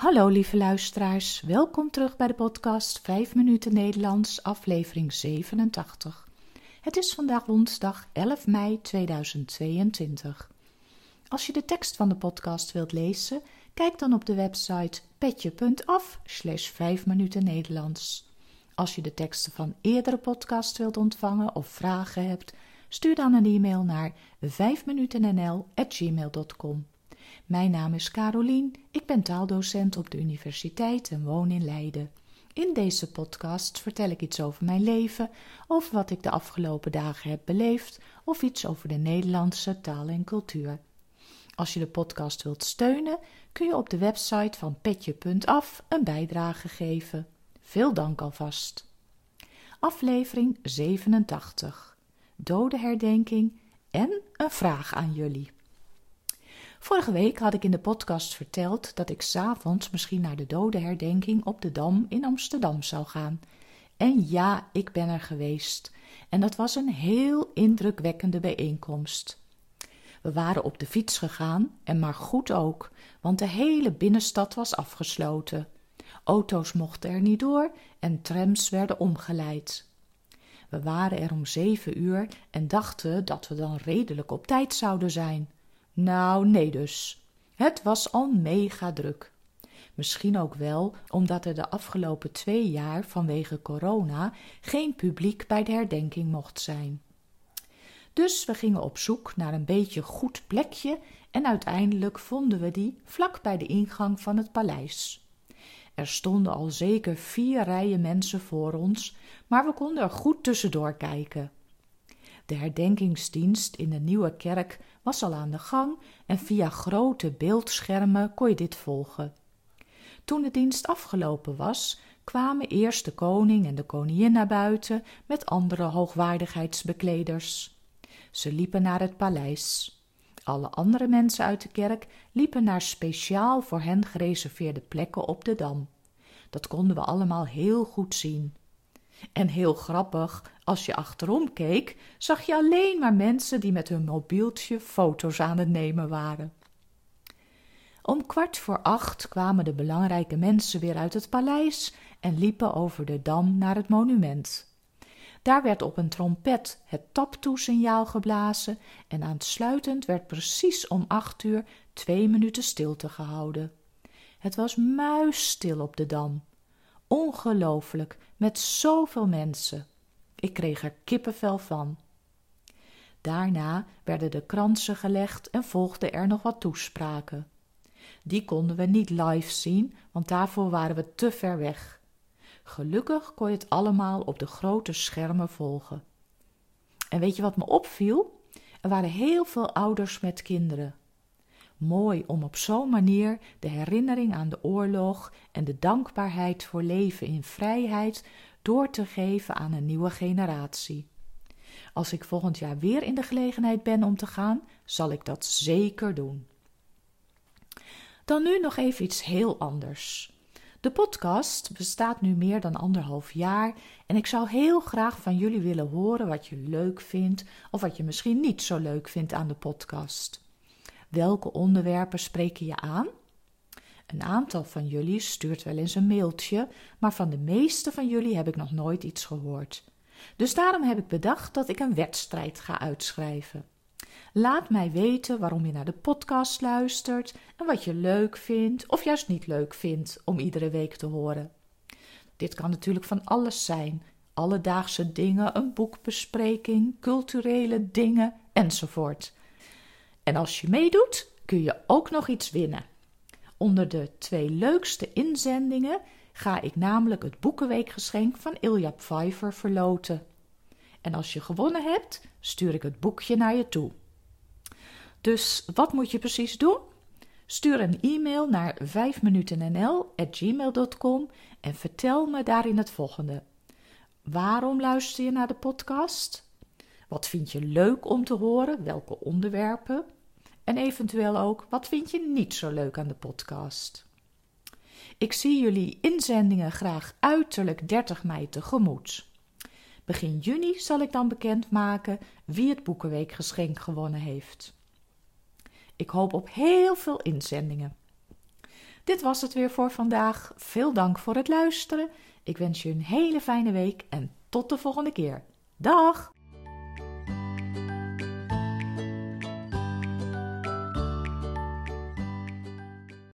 Hallo lieve luisteraars, welkom terug bij de podcast 5 minuten Nederlands, aflevering 87. Het is vandaag woensdag 11 mei 2022. Als je de tekst van de podcast wilt lezen, kijk dan op de website petje.af slash 5 minuten Nederlands. Als je de teksten van eerdere podcasts wilt ontvangen of vragen hebt, stuur dan een e-mail naar 5minutennl.gmail.com. Mijn naam is Carolien, ik ben taaldocent op de universiteit en woon in Leiden. In deze podcast vertel ik iets over mijn leven, over wat ik de afgelopen dagen heb beleefd of iets over de Nederlandse taal en cultuur. Als je de podcast wilt steunen, kun je op de website van petje.af een bijdrage geven. Veel dank alvast. Aflevering 87. Dodenherdenking en een vraag aan jullie. Vorige week had ik in de podcast verteld dat ik s'avonds misschien naar de dodenherdenking op de Dam in Amsterdam zou gaan. En ja, ik ben er geweest. En dat was een heel indrukwekkende bijeenkomst. We waren op de fiets gegaan en maar goed ook, want de hele binnenstad was afgesloten. Auto's mochten er niet door en trams werden omgeleid. We waren er om zeven uur en dachten dat we dan redelijk op tijd zouden zijn. Nou, nee dus. Het was al mega druk. Misschien ook wel omdat er de afgelopen twee jaar vanwege corona geen publiek bij de herdenking mocht zijn. Dus we gingen op zoek naar een beetje goed plekje en uiteindelijk vonden we die vlak bij de ingang van het paleis. Er stonden al zeker vier rijen mensen voor ons, maar we konden er goed tussendoor kijken. De herdenkingsdienst in de nieuwe kerk was al aan de gang en via grote beeldschermen kon je dit volgen. Toen de dienst afgelopen was, kwamen eerst de koning en de koningin naar buiten met andere hoogwaardigheidsbekleders. Ze liepen naar het paleis. Alle andere mensen uit de kerk liepen naar speciaal voor hen gereserveerde plekken op de dam. Dat konden we allemaal heel goed zien. En heel grappig, als je achterom keek, zag je alleen maar mensen die met hun mobieltje foto's aan het nemen waren. Om kwart voor acht kwamen de belangrijke mensen weer uit het paleis en liepen over de dam naar het monument. Daar werd op een trompet het taptoesignaal geblazen en aansluitend werd precies om acht uur twee minuten stilte gehouden. Het was muisstil op de dam. Ongelooflijk, met zoveel mensen. Ik kreeg er kippenvel van. Daarna werden de kransen gelegd en volgden er nog wat toespraken. Die konden we niet live zien, want daarvoor waren we te ver weg. Gelukkig kon je het allemaal op de grote schermen volgen. En weet je wat me opviel? Er waren heel veel ouders met kinderen. Mooi om op zo'n manier de herinnering aan de oorlog en de dankbaarheid voor leven in vrijheid door te geven aan een nieuwe generatie. Als ik volgend jaar weer in de gelegenheid ben om te gaan, zal ik dat zeker doen. Dan nu nog even iets heel anders. De podcast bestaat nu meer dan anderhalf jaar en ik zou heel graag van jullie willen horen wat je leuk vindt of wat je misschien niet zo leuk vindt aan de podcast. Welke onderwerpen spreken je aan? Een aantal van jullie stuurt wel eens een mailtje, maar van de meeste van jullie heb ik nog nooit iets gehoord. Dus daarom heb ik bedacht dat ik een wedstrijd ga uitschrijven. Laat mij weten waarom je naar de podcast luistert en wat je leuk vindt of juist niet leuk vindt om iedere week te horen. Dit kan natuurlijk van alles zijn: alledaagse dingen, een boekbespreking, culturele dingen enzovoort. En als je meedoet, kun je ook nog iets winnen. Onder de twee leukste inzendingen ga ik namelijk het Boekenweekgeschenk van Ilja Pfeiffer verloten. En als je gewonnen hebt, stuur ik het boekje naar je toe. Dus wat moet je precies doen? Stuur een e-mail naar 5minutennl.gmail.com en vertel me daarin het volgende. Waarom luister je naar de podcast? Wat vind je leuk om te horen? Welke onderwerpen? En eventueel ook, wat vind je niet zo leuk aan de podcast? Ik zie jullie inzendingen graag uiterlijk 30 mei tegemoet. Begin juni zal ik dan bekendmaken wie het Boekenweekgeschenk gewonnen heeft. Ik hoop op heel veel inzendingen. Dit was het weer voor vandaag. Veel dank voor het luisteren. Ik wens je een hele fijne week en tot de volgende keer. Dag!